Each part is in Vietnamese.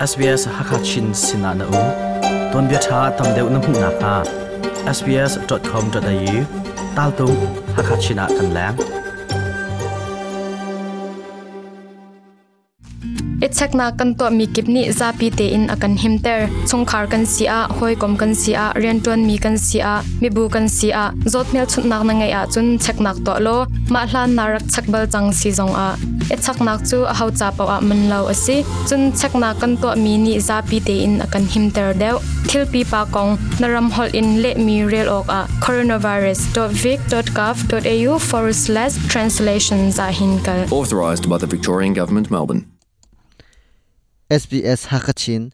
SBS Hakachin Sinana U Ton bia tha tam deu na mu na ka sbs.com.au tal tu Hakachina kan lang ichakna kan to mi kipni zapi te in akan himter chungkhar kan sia hoi kom kan sia renton mi kan sia mi bu kan sia. Zotmel chutnak na ngai a chun chaknak to lo. Ma hlan narak chakbal chang si zong a. Ichaknak chu a hau cha paw a man lo asi chun chakna kan to mi ni zapi te in akan himter deu. Thilpi pa kong naram hol in le mi rel ok a. coronavirus.vic.gov.au forward slash translation a hinkal authorized by the Victorian Government, Melbourne. SBS Hakachin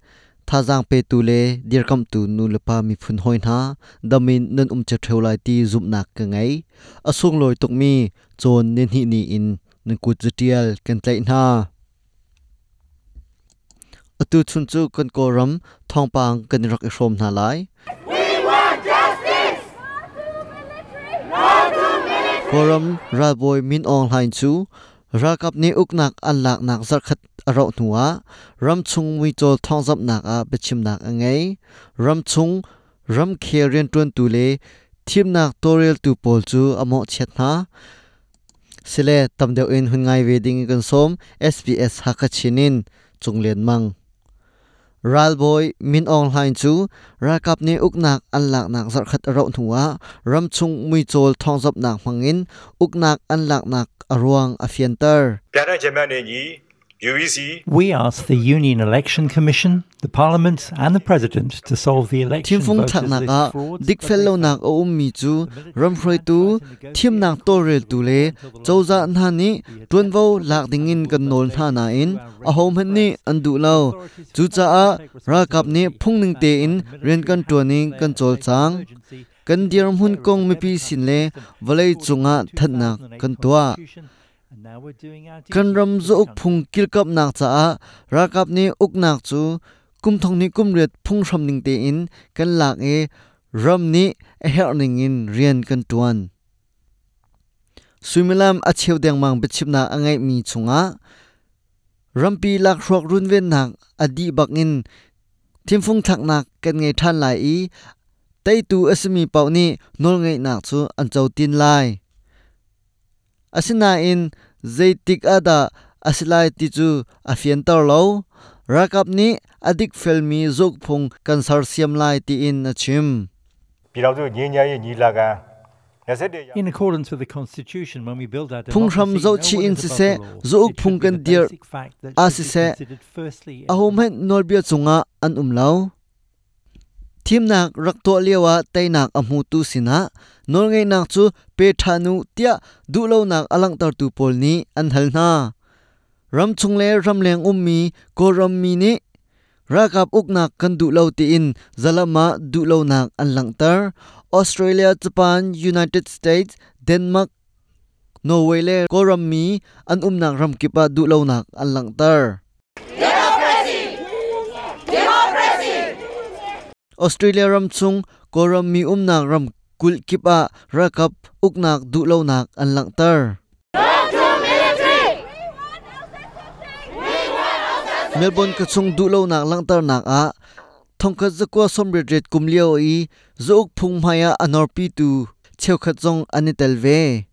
thazang pe tu le dirkam tu nu lepa mi phun hoin ha damin nan um che thaulai ti zum nak ka ngai asung loi tok mi chon nen hi ni in nan ku chutial kan tlai na atu chun chu kan ko ram thong pang kan rak e shom na lai. Koram raboy min online chu rakap ni uknak an lak nak zar khat aro nuwa ram chung mi chol thong zap nak a bechim nak angai ram chung ram khe rian tun tu le thim nak torel tu pol chu amo chet na. Sile tamdeu in hun ngai wedding kan som sbs hakachinin chunglen mang ralboy min ong hlain chu rakap ne uknak anlak nak zar khat ro nuwa ramchung mui chol thong zop nak mangin uknak anlak nak aruang afienter dara jamane gi We asked the Union Election Commission, the Parliament, and the President to solve the election. Thiêm phong thạc nạc à, Dick Fellow nạc ở ôm mi chú, râm phơi tú, thiêm nạc tô rê tú lê, châu anh nha ní, tuân vô lạc tình in gần nôn nha nà in, ở hôm hẹn ní anh đủ lâu. Chú cha à, ra gặp ní phung ninh tê in, riêng cân tuần ní cân chôl sáng. Cân điểm hun công mi pi xin lê, và lê chung à thật nạc cân tòa ram zo uk phung kil kap nak cha a ra kap ni uk nak chu kum thong ni kum ret phung sham ning te in, kan lak e ram ni a her ning in rian kan tuan. Suimilam a cheu deng mang bechip na angai mi chunga. Rampi lak rok run ven nak adi bak in. Thim phung thak nak kan ngai than lai i. Tei tu asmi pau ni nol ngai nak chu an chau tin lai asina in zeitik ada asilai ti chu afian tar lo. Rakap ni adik felmi zok phung consortium lai ti in achim. In accordance with the constitution when we build our Phungram zo chi in se se zo uk phung kan dir a se se a hom chunga an um lao nak rak to lewa tai nak amu tu sina. Nor ngai nak chu pe thanu tia du lo nak alang tar tu pol an hal na ram chung le ram leng ummi ko ram mi ni. Rakap uk nak kan du lo ti in zalama du lo nak an lang australia, japan, united states, denmark, norway le ko ram mi an um nak ram kipa du lo nak an lang Australia ram chung koram mi umnak ram kul kipa rakap uknak du lo an lang tar. Melbourne ka chung du lang tar nak a. Thongkhat zakwa somre ret kumlio i. Zok phung maya anor pi tu. Cheu khat jong anitel ve.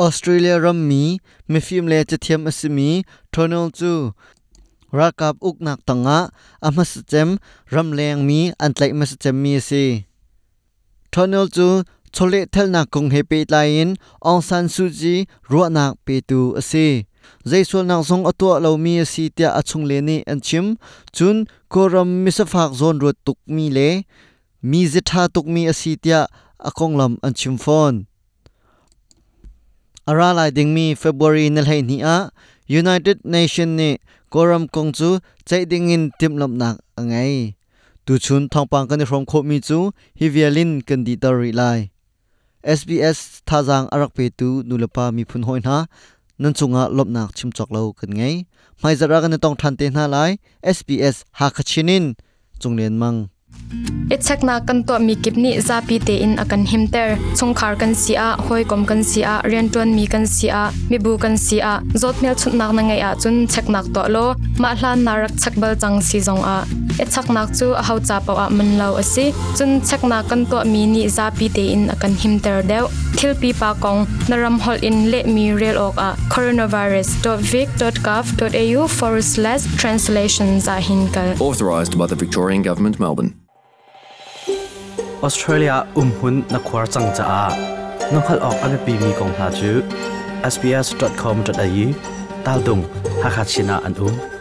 Australia ram mi, me film le chathiam asimi thonol chu rakap uknak tanga amas chem ram mi antlai mas chem mi si. Thonol chu, chole thelna kung hepe lain ong san suji ruanak pe tu ase zaisol nak song atwa lo mi si tia achung le ni anchim chun koram misafak zon ro tuk mi le, mi zitha tuk mi asi tia akong lam anchim phone. Ara lai ding mi, february nel hai ni a United Nation นี่กรมกงจูใจดิงินติมลบนักอังไงตูชุนทองปังกันพรมโคมีจูฮิเวียลินกันดีตอรีไล SBS ท่าจางอารักเปตูนุลปามีพุนหอยนานั่นจุงะลบนักชิมจอกเลากันไงไม่จะรักกันต้องทันเตนาไล SBS หากชินินจงเรียนมัง Ichakna kan to mi kipni zapi te in akan himter chungkhar kan sia hoikom kan sia riantuan mi kan sia mibu kan sia. Zotmel chutnak na ngai a chun cheknak to lo. Ma hlan narak chakbal chang si zong a. Ichaknak chu a hau cha paw a man lo asi chun chakna kan to mi ni zapi te in akan himter deu. Thil pi pa kong naram hol in le mi rel ok a. coronavirus.vic.gov.au forward slash translations a hinkal. Authorized by the Victorian Government, Melbourne. Australia umhun na khwar chang cha a. Nonghal ok ave pi mi kong ha chu. Sbs.com.au tal dung hakhat china an um.